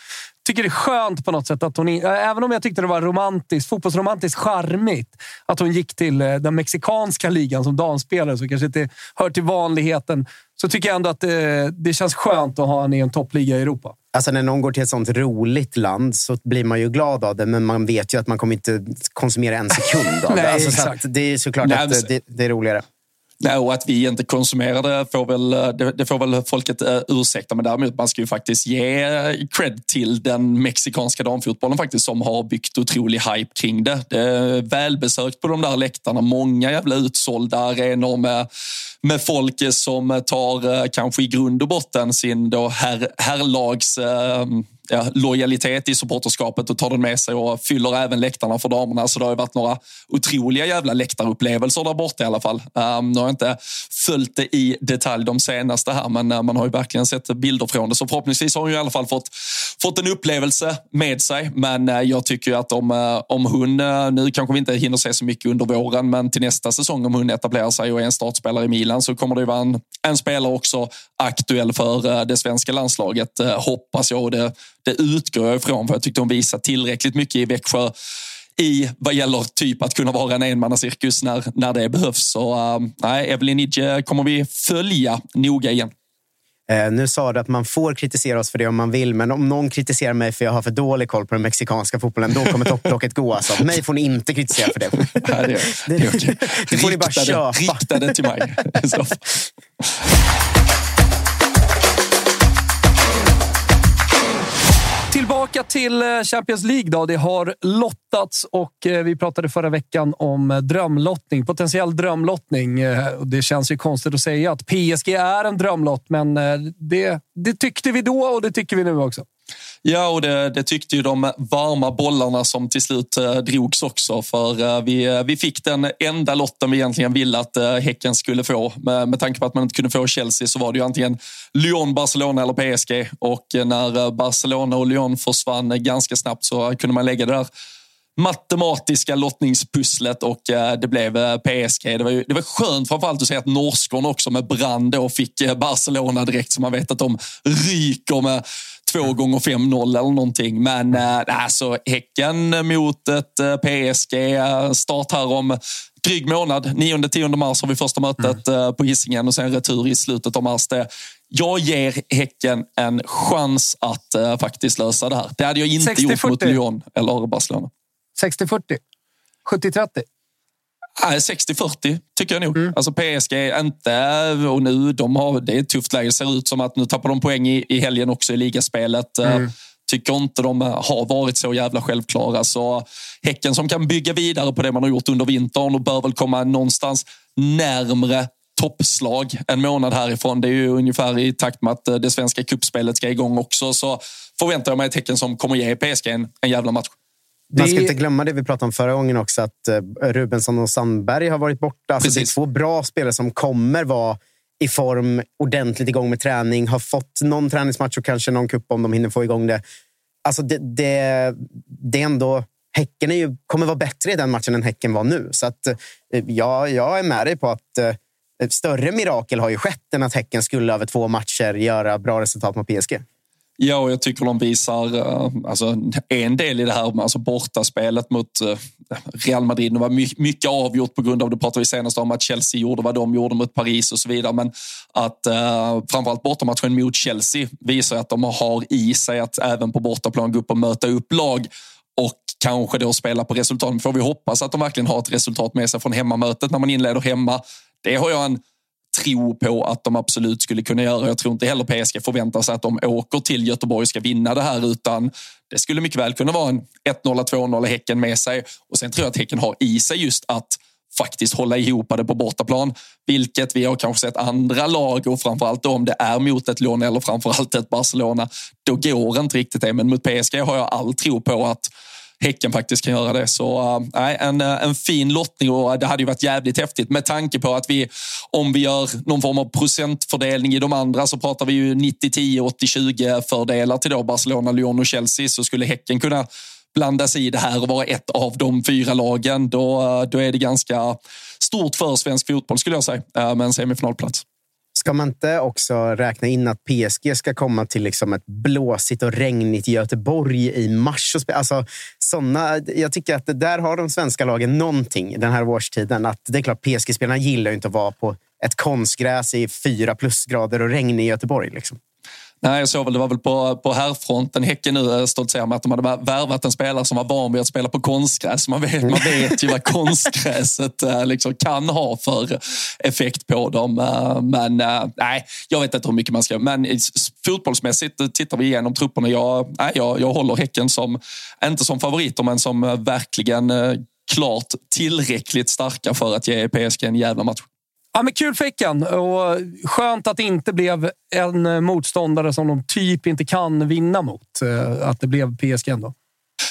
tycker det är skönt på något sätt att hon, även om jag tyckte det var romantiskt, fotbollsromantiskt charmigt, att hon gick till eh, den mexikanska ligan som damspelare, som kanske inte hör till vanligheten, så tycker jag ändå att det, det känns skönt att ha henne i en toppliga i Europa. Alltså när någon går till ett sånt roligt land så blir man ju glad av det, men man vet ju att man kommer inte konsumera en sekund av det. Nej, alltså, så det är såklart Nej, att det, det är roligare. Nej, och att vi inte konsumerar det får väl, eh, det, det får väl folket uh, ursäkta. Men däremot man ska ju faktiskt ge cred till den mexikanska damfotbollen faktiskt som har byggt otrolig hype kring det. Det är välbesökt på de där läktarna. Många jävla utsålda arenor med, med folk som tar uh, kanske i grund och botten sin då herr, herrlags uh, ja, lojalitet i supporterskapet och tar den med sig och fyller även läktarna för damerna. Så det har varit några otroliga jävla läktarupplevelser där borta i alla fall. Um, nu har jag inte följt det i detalj de senaste här, men uh, man har ju verkligen sett bilder från det. Så förhoppningsvis har hon ju i alla fall fått, fått en upplevelse med sig. Men uh, jag tycker att om, uh, om hon, nu kanske vi inte hinner se så mycket under våren, men till nästa säsong om hon etablerar sig och är en startspelare i Milan så kommer det ju vara en, en spelare också aktuell för det svenska landslaget, hoppas jag. Och det, det utgår jag ifrån, för jag tyckte hon visade tillräckligt mycket i Växjö i vad gäller typ att kunna vara en enmannacirkus när, när det behövs. Så uh, nej, Evelyn Idje kommer vi följa noga igen. Eh, nu sa du att man får kritisera oss för det om man vill, men om någon kritiserar mig för jag har för dålig koll på den mexikanska fotbollen, då kommer topplocket gå. Alltså. Mig får ni inte kritisera för det. Nej, det, det, det, det får ni bara köpa. Rikta det till mig. Tillbaka till eh, Champions League. Då. Det har lottats och eh, vi pratade förra veckan om eh, drömlottning. Potentiell drömlottning. Det känns ju konstigt att säga att PSG är en drömlott, men det, det tyckte vi då och det tycker vi nu också. Ja, och det, det, tyckte ju de varma bollarna som till slut eh, drogs också. För eh, vi, eh, vi fick den enda lotten vi egentligen ville att eh, Häcken skulle få. Med, med tanke på att man inte kunde få Chelsea så var det ju antingen Lyon, Barcelona eller PSG. Och eh, när eh, Barcelona och Lyon försvann ganska snabbt så kunde man lägga det där matematiska lottningspusslet och eh, det blev PSG. Det var, ju, det var skönt framförallt att se att norskorna också med brand då fick Barcelona direkt så man vet att de ryker med två gånger 5-0 eller någonting. Men äh, alltså Häcken mot ett äh, PSG. Start här om dryg månad. 9-10 mars har vi första mötet mm. äh, på Hisingen och sen retur i slutet av mars. Det, jag ger Häcken en chans att äh, faktiskt lösa det här. Det hade jag inte 60, gjort 40. mot Lyon eller Barcelona. 60-40? 70-30? 60-40 tycker jag nog. Mm. Alltså PSG, inte... Och nu, de har, det är ett tufft läge. Det ser ut som att nu tappar de poäng i, i helgen också i ligaspelet. Eh, mm. Tycker inte de har varit så jävla självklara. Så Häcken som kan bygga vidare på det man har gjort under vintern och bör väl komma någonstans närmre toppslag en månad härifrån. Det är ju ungefär i takt med att eh, det svenska kuppspelet ska igång också. Så förväntar jag mig ett Häcken som kommer ge PSG en, en jävla match. Man ska inte glömma det vi pratade om förra gången också, att eh, Rubensson och Sandberg har varit borta. Alltså det är två bra spelare som kommer vara i form, ordentligt igång med träning, har fått någon träningsmatch och kanske någon kupp om de hinner få igång det. Alltså det, det, det är ändå... Häcken är ju, kommer vara bättre i den matchen än Häcken var nu. Så att, eh, ja, jag är med dig på att eh, större mirakel har ju skett än att Häcken skulle över två matcher göra bra resultat mot PSG. Ja, och jag tycker de visar eh, alltså, en del i det här, alltså bortaspelet mot eh, Real Madrid. Det var mycket, mycket avgjort på grund av, det pratade vi senast om, att Chelsea gjorde vad de gjorde mot Paris och så vidare. Men att eh, framförallt bortamatchen mot Chelsea visar att de har i sig att även på bortaplan gå upp och möta upp lag och kanske då spela på resultat. Får vi hoppas att de verkligen har ett resultat med sig från hemmamötet när man inleder hemma. Det har jag en tro på att de absolut skulle kunna göra. Jag tror inte heller PSG förväntar sig att de åker till Göteborg och ska vinna det här utan det skulle mycket väl kunna vara en 1-0, 2-0 Häcken med sig. Och sen tror jag att Häcken har i sig just att faktiskt hålla ihop det på bortaplan. Vilket vi har kanske sett andra lag och framförallt om det är mot ett Lyon eller framförallt ett Barcelona. Då går inte riktigt det. Men mot PSG har jag all tro på att Häcken faktiskt kan göra det. Så äh, en, eh, en fin lottning och det hade ju varit jävligt häftigt med tanke på att vi, om vi gör någon form av procentfördelning i de andra så pratar vi ju 90-10, 80-20 fördelar till då Barcelona, Lyon och Chelsea så skulle Häcken kunna blanda sig i det här och vara ett av de fyra lagen. Då, eh, då är det ganska stort för svensk fotboll skulle jag säga med en semifinalplats. Ska man inte också räkna in att PSG ska komma till liksom ett blåsigt och regnigt Göteborg i mars? Alltså, såna, jag tycker att där har de svenska lagen någonting den här årstiden. Att det är klart, PSG-spelarna gillar inte att vara på ett konstgräs i fyra plusgrader och regn i Göteborg. Liksom. Nej, jag såg väl, det var väl på, på herrfronten Häcken nu eh, stoltserar med att de hade värvat en spelare som var van vid att spela på konstgräs. Man vet, man vet ju vad konstgräset eh, liksom kan ha för effekt på dem. Eh, men nej, jag vet inte hur mycket man ska... Men fotbollsmässigt tittar vi igenom trupperna. Jag, nej, jag, jag håller Häcken som, inte som favoriter, men som verkligen klart tillräckligt starka för att ge PSG en jävla match. Ja, men kul för Häcken och skönt att det inte blev en motståndare som de typ inte kan vinna mot. Eh, att det blev PSG ändå.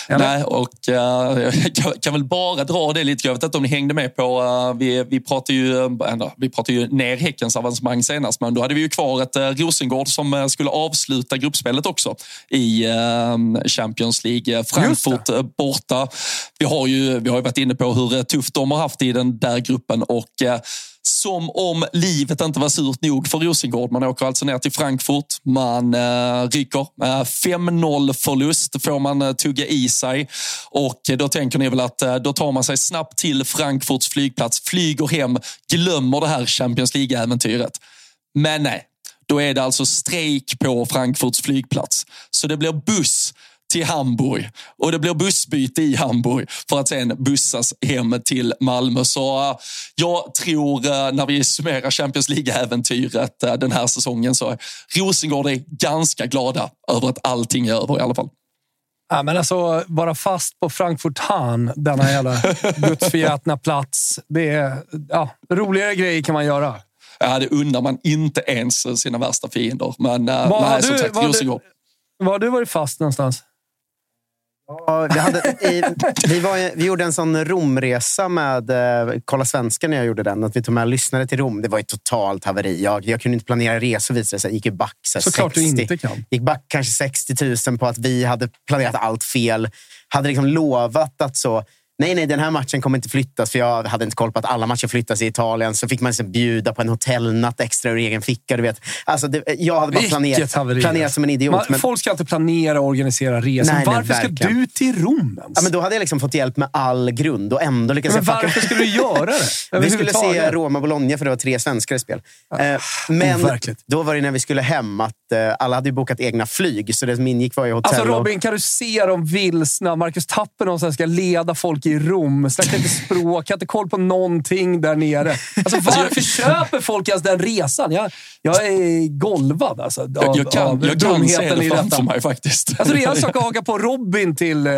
Eller? Nej, och uh, jag kan väl bara dra det lite. Jag vet inte om ni hängde med på... Uh, vi, vi pratade ju, uh, vi pratade ju ner Häckens avancemang senast, men då hade vi ju kvar ett Rosengård som skulle avsluta gruppspelet också i Champions League. Frankfurt borta. Vi har ju vi har ju varit inne på hur tufft de har haft i den där gruppen och som om livet inte var surt nog för Rosengård. Man åker alltså ner till Frankfurt. Man eh, rycker. Eh, 5-0 förlust får man eh, tugga i sig. Och då tänker ni väl att eh, då tar man sig snabbt till Frankfurts flygplats, flyger hem, glömmer det här Champions League-äventyret. Men nej, då är det alltså strejk på Frankfurts flygplats. Så det blir buss till Hamburg och det blir bussbyte i Hamburg för att sen bussas hem till Malmö. Så uh, jag tror uh, när vi summerar Champions League-äventyret uh, den här säsongen så Rosengård är ganska glada över att allting är över i alla fall. Ja, men alltså, vara fast på Frankfurt Hahn, denna jävla gudsförgätna plats. Det är, ja, roligare grejer kan man göra. Ja, det undrar man inte ens sina värsta fiender. Men var nej, som sagt, Rosengård. Var har du varit fast någonstans? Ja, vi, hade, i, vi, var, vi gjorde en sån Romresa med eh, Kolla Svenskan när jag gjorde den. Att vi tog med lyssnare till Rom. Det var ett totalt haveri. Jag, jag kunde inte planera resor visade det sig. Gick back så Såklart 60, du inte kan. Gick back kanske 60 000 på att vi hade planerat allt fel. Hade liksom lovat att så nej, nej, den här matchen kommer inte flyttas. För jag hade inte koll på att alla matcher flyttas i Italien. Så fick man liksom bjuda på en hotellnatt extra ur egen ficka. Du vet. Alltså, det, jag hade bara planerat, planerat som en idiot. Man, men... Folk ska inte planera och organisera resor. Nej, varför nej, ska du till Rom ens? Ja, men då hade jag liksom fått hjälp med all grund och ändå lyckades men varför fucka... skulle du göra det? vi skulle se Roma-Bologna för det var tre svenskar i spel. Ah, men overkligt. då var det när vi skulle hem att uh, alla hade bokat egna flyg. Så det som ingick var ju hotell. Alltså Robin, och... kan du se dem vilsna? Marcus Tapper någonstans ska leda folk i Rom kan inte språk, har inte koll på någonting där nere. Alltså, varför köper folk ens den resan? Jag, jag är golvad alltså, av, jag, jag kan, av jag kan se det framför mig faktiskt. Alltså, det är en sak att haka på Robin till, eh,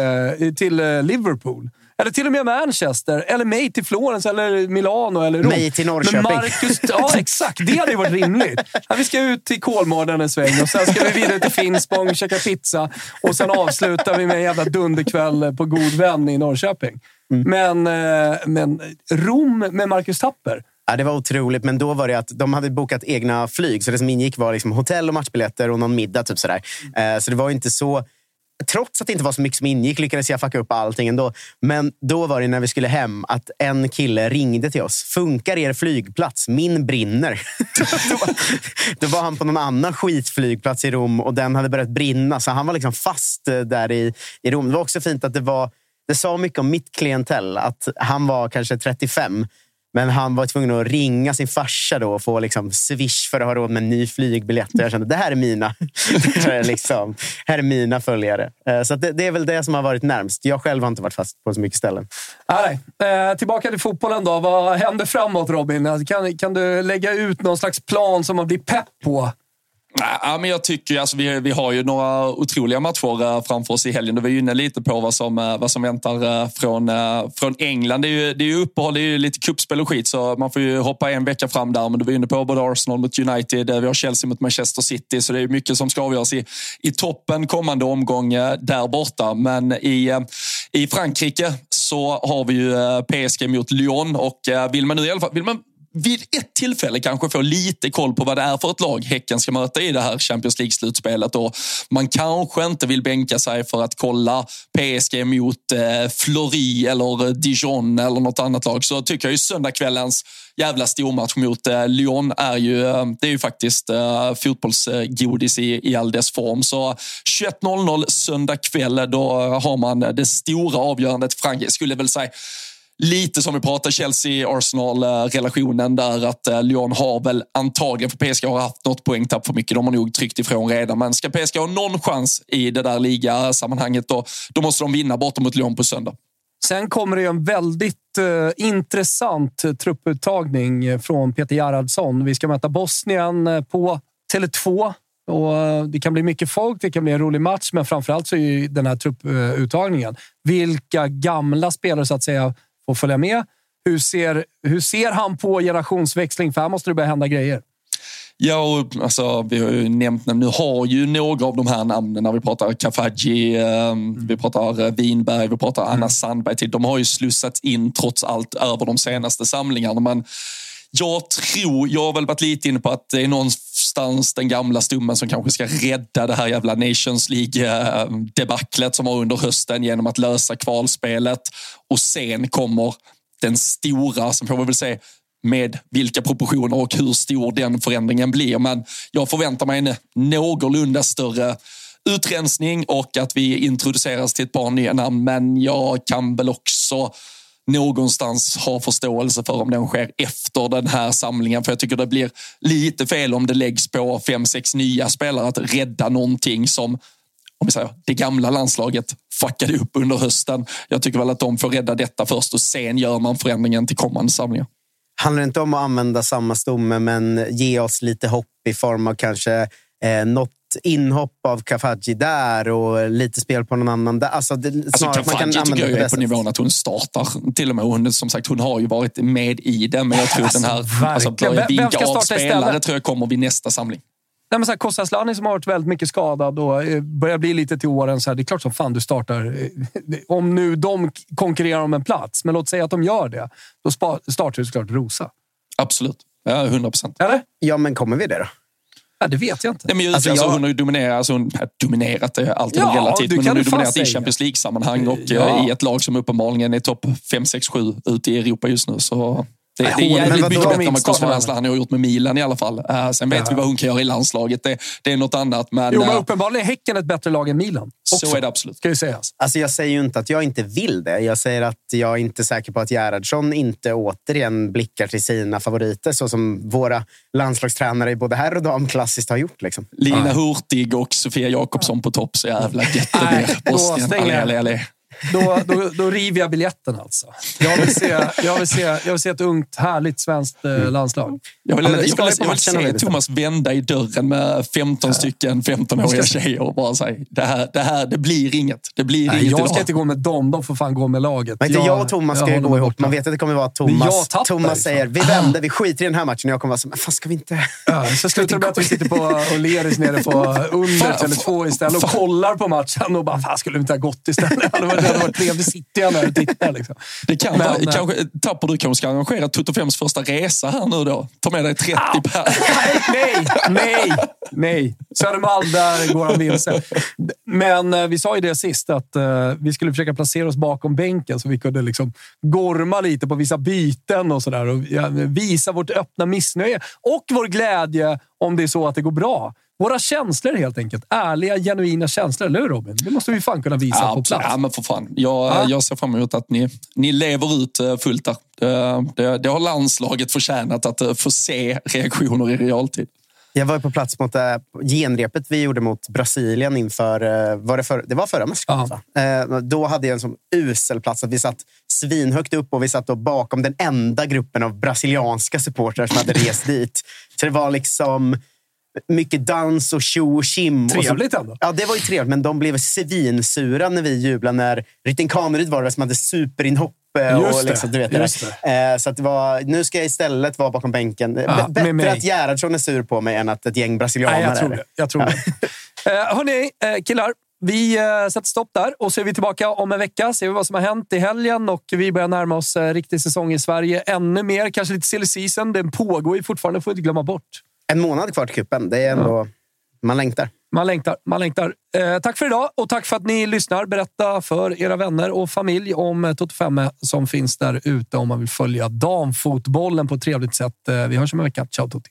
till eh, Liverpool. Eller till och med Manchester, eller mig till Florens, eller Milano eller Rom. Mig till Norrköping. Men Marcus, ja, exakt. Det hade ju varit rimligt. Ja, vi ska ut till Kolmården en sväng och sen ska vi vidare till Finspång, käka pizza och sen avslutar vi med en jävla dunderkväll på God vän i Norrköping. Mm. Men, eh, men Rom med Marcus Tapper. Ja, det var otroligt, men då var det att de hade bokat egna flyg. Så det som ingick var liksom hotell och matchbiljetter och någon middag. Typ sådär. Mm. Så det var inte så... Trots att det inte var så mycket som ingick lyckades jag fucka upp allting ändå. Men då var det när vi skulle hem att en kille ringde till oss. Funkar er flygplats? Min brinner. då, var, då var han på någon annan skitflygplats i Rom och den hade börjat brinna. Så han var liksom fast eh, där i, i Rom. Det var också fint att det var det sa mycket om mitt klientell. Att han var kanske 35, men han var tvungen att ringa sin farsa då och få liksom swish för att ha råd med en ny flygbiljett. Jag kände det här är mina, det här är liksom, här är mina följare. Eh, så det, det, är väl det som har varit närmst. Jag själv har inte varit fast på så mycket ställen. Nej. Eh, tillbaka till fotbollen då. Vad händer framåt Robin? Alltså, kan, kan du lägga ut någon slags plan som man blir pepp på? Ja, men jag tycker alltså, vi, vi har ju några otroliga matcher eh, framför oss i helgen. Du var ju inne lite på vad som, eh, vad som väntar eh, från, från England. Det är, ju, det är ju uppehåll, det är ju lite kuppspel och skit så man får ju hoppa en vecka fram där. Men du var inne på både Arsenal mot United, vi har Chelsea mot Manchester City. Så det är mycket som ska avgöras i, i toppen kommande omgång där borta. Men i, i Frankrike så har vi ju PSG mot Lyon och vill man nu i alla fall, vill man vid ett tillfälle kanske få lite koll på vad det är för ett lag Häcken ska möta i det här Champions League-slutspelet. Och man kanske inte vill bänka sig för att kolla PSG mot eh, eller eh, Dijon eller något annat lag. Så tycker jag ju söndagskvällens jävla stormatch mot eh, Lyon är ju, eh, det är ju faktiskt eh, fotbollsgodis i, i all dess form. Så 21.00 söndag kväll, då har man det stora avgörandet. Frankrike skulle väl säga lite som vi pratade Chelsea-Arsenal-relationen där att eh, Lyon har väl antagligen, för PSG har haft något poängtapp för mycket. De har nog tryckt ifrån redan. Men ska PSG ha någon chans i det där ligasammanhanget då, då måste de vinna borta mot Lyon på söndag. Sen kommer det en väldigt uh, intressant trupputtagning från Peter Gerhardsson. Vi ska möta Bosnien eh, på Tele2. Och det kan bli mycket folk, det kan bli en rolig match, men framförallt så är ju den här trupputtagningen. Vilka gamla spelare så att säga får följa med. Hur ser, hur ser han på generationsväxling? För här måste det börja hända grejer. Ja, och, alltså, vi har ju nämnt nu har ju några av de här namnen när vi pratar Kafaji, eh, vi pratar eh, Winberg, vi pratar Anna mm. Sandberg. Till. De har ju slussats in trots allt över de senaste samlingarna. Men jag tror, jag har väl varit lite inne på att det är någonstans den gamla stummen som kanske ska rädda det här jävla Nations League-debaclet som var under hösten genom att lösa kvalspelet. Och sen kommer den stora, som får vi väl se med vilka proportioner och hur stor den förändringen blir. Men jag förväntar mig en någorlunda större utrensning och att vi introduceras till ett par nya namn. Men jag kan väl också någonstans ha förståelse för om den sker efter den här samlingen. För jag tycker det blir lite fel om det läggs på fem, sex nya spelare att rädda någonting som om vi säger, det gamla landslaget fuckade upp under hösten. Jag tycker väl att de får rädda detta först och sen gör man förändringen till kommande samlingar. Handlar det inte om att använda samma stomme men ge oss lite hopp i form av kanske eh, något inhopp av Kafaji där och lite spel på någon annan där. Alltså, det, alltså, Kafaji tycker jag är på nivån att hon startar. Till och med hon, som sagt, hon har ju varit med i det. Men jag tror alltså, den här alltså, börja vinka av spelare tror jag kommer vid nästa samling. Nej, men så här, Kostas som har varit väldigt mycket skadad och eh, börjar bli lite till åren. Så här, det är klart som fan du startar. Eh, om nu de konkurrerar om en plats, men låt säga att de gör det. Då startar du såklart Rosa. Absolut. Ja, 100 procent. Ja, men kommer vi det då? Ja, det vet jag inte. Nej, men just, alltså, alltså, jag... Hon har ju dominerat, alltså, hon, dominerat det är alltid ja, relativt, men hon har dominerat i Champions League-sammanhang och ja. Eh, i ett lag som uppenbarligen är topp 5, 6, 7 ute i Europa just nu. Så det, det är jävligt mycket bättre än vad Kosova han har gjort med Milan i alla fall. Uh, sen vet ja. vi vad hon kan göra i landslaget. Det, det är något annat. Men, jo, men eh, uppenbarligen är Häcken ett bättre lag än Milan. Också, så är det absolut. Ska ju sägas. Alltså, jag säger ju inte att jag inte vill det. Jag säger att jag är inte säker på att Gerhardsson inte återigen blickar till sina favoriter så som våra landslagstränare i både herr och dam klassiskt har gjort. Liksom. Lina Hurtig och Sofia Jakobsson på topp. Så jävla gött det blir. Bosnien. Då, då, då river jag biljetten alltså. Jag vill se, jag vill se, jag vill se ett ungt, härligt svenskt eh, mm. landslag. Jag vill, ja, jag vill, jag vill se Thomas vända i dörren med 15 stycken 15-åriga tjejer och bara säga det här, det här det blir inget. Det blir Nej, inget jag ska inte gå med dem, de får fan gå med laget. Men jag, jag och Thomas ska ju gå ihop. Man vet att det kommer vara Thomas. Thomas säger vi vänder, vi skiter i den här matchen. Och jag kommer vara så men fan ska vi inte... Ja, så slutar det med att vi sitter på O'Learys nere på under Tele2 istället och kollar på matchen och bara, fan skulle vi inte ha gått istället? hade varit trevligt. Sitter jag där och tittar. Liksom. Det kan men, vara, kanske, Tapper, du kanske ska arrangera Toto 5 första resa här nu då? Ta med dig 30 ah, per. Nej, nej, nej. Södermalm, där går han vilse. Men eh, vi sa ju det sist, att uh, vi skulle försöka placera oss bakom bänken så vi kunde liksom gorma lite på vissa byten och sådär. Och visa vårt öppna missnöje och vår glädje om det är så att det går bra. Våra känslor helt enkelt. Ärliga, genuina känslor. Eller hur Robin? Det måste vi fan kunna visa ja, på plats. Ja, men för fan. Jag, ja. jag ser fram emot att ni, ni lever ut eh, fullt där. Det, det, det har landslaget förtjänat att eh, få se reaktioner i realtid. Jag var på plats mot äh, genrepet vi gjorde mot Brasilien inför... Var det, för, det var förra mästerskapet, äh, Då hade jag en sån usel plats att vi satt svinhögt upp och vi satt då bakom den enda gruppen av brasilianska supportrar som hade rest dit. Så det var liksom mycket dans och tjo och kim. Trevligt ändå. Ja, det var ju trevligt, men de blev svinsura när vi jublade när Rytting Kaneryd var det som hade superinhopp. Och liksom, du vet det. det. Eh, så att det var, nu ska jag istället vara bakom bänken. Ja, Bättre att Gerhardsson är sur på mig än att ett gäng brasilianer Nej, jag tror är det. Jag tror det. uh, hörni, uh, killar. Vi uh, sätter stopp där och så är vi tillbaka om en vecka. Ser vi vad som har hänt i helgen och vi börjar närma oss uh, riktig säsong i Sverige ännu mer. Kanske lite silly season. Den pågår ju fortfarande, får vi inte glömma bort. En månad kvar till cupen. Det är ändå... Man längtar. Man längtar. Man längtar. Eh, tack för idag och tack för att ni lyssnar. Berätta för era vänner och familj om Toto 5 som finns där ute om man vill följa damfotbollen på ett trevligt sätt. Eh, vi hörs om en vecka. Ciao Tutti!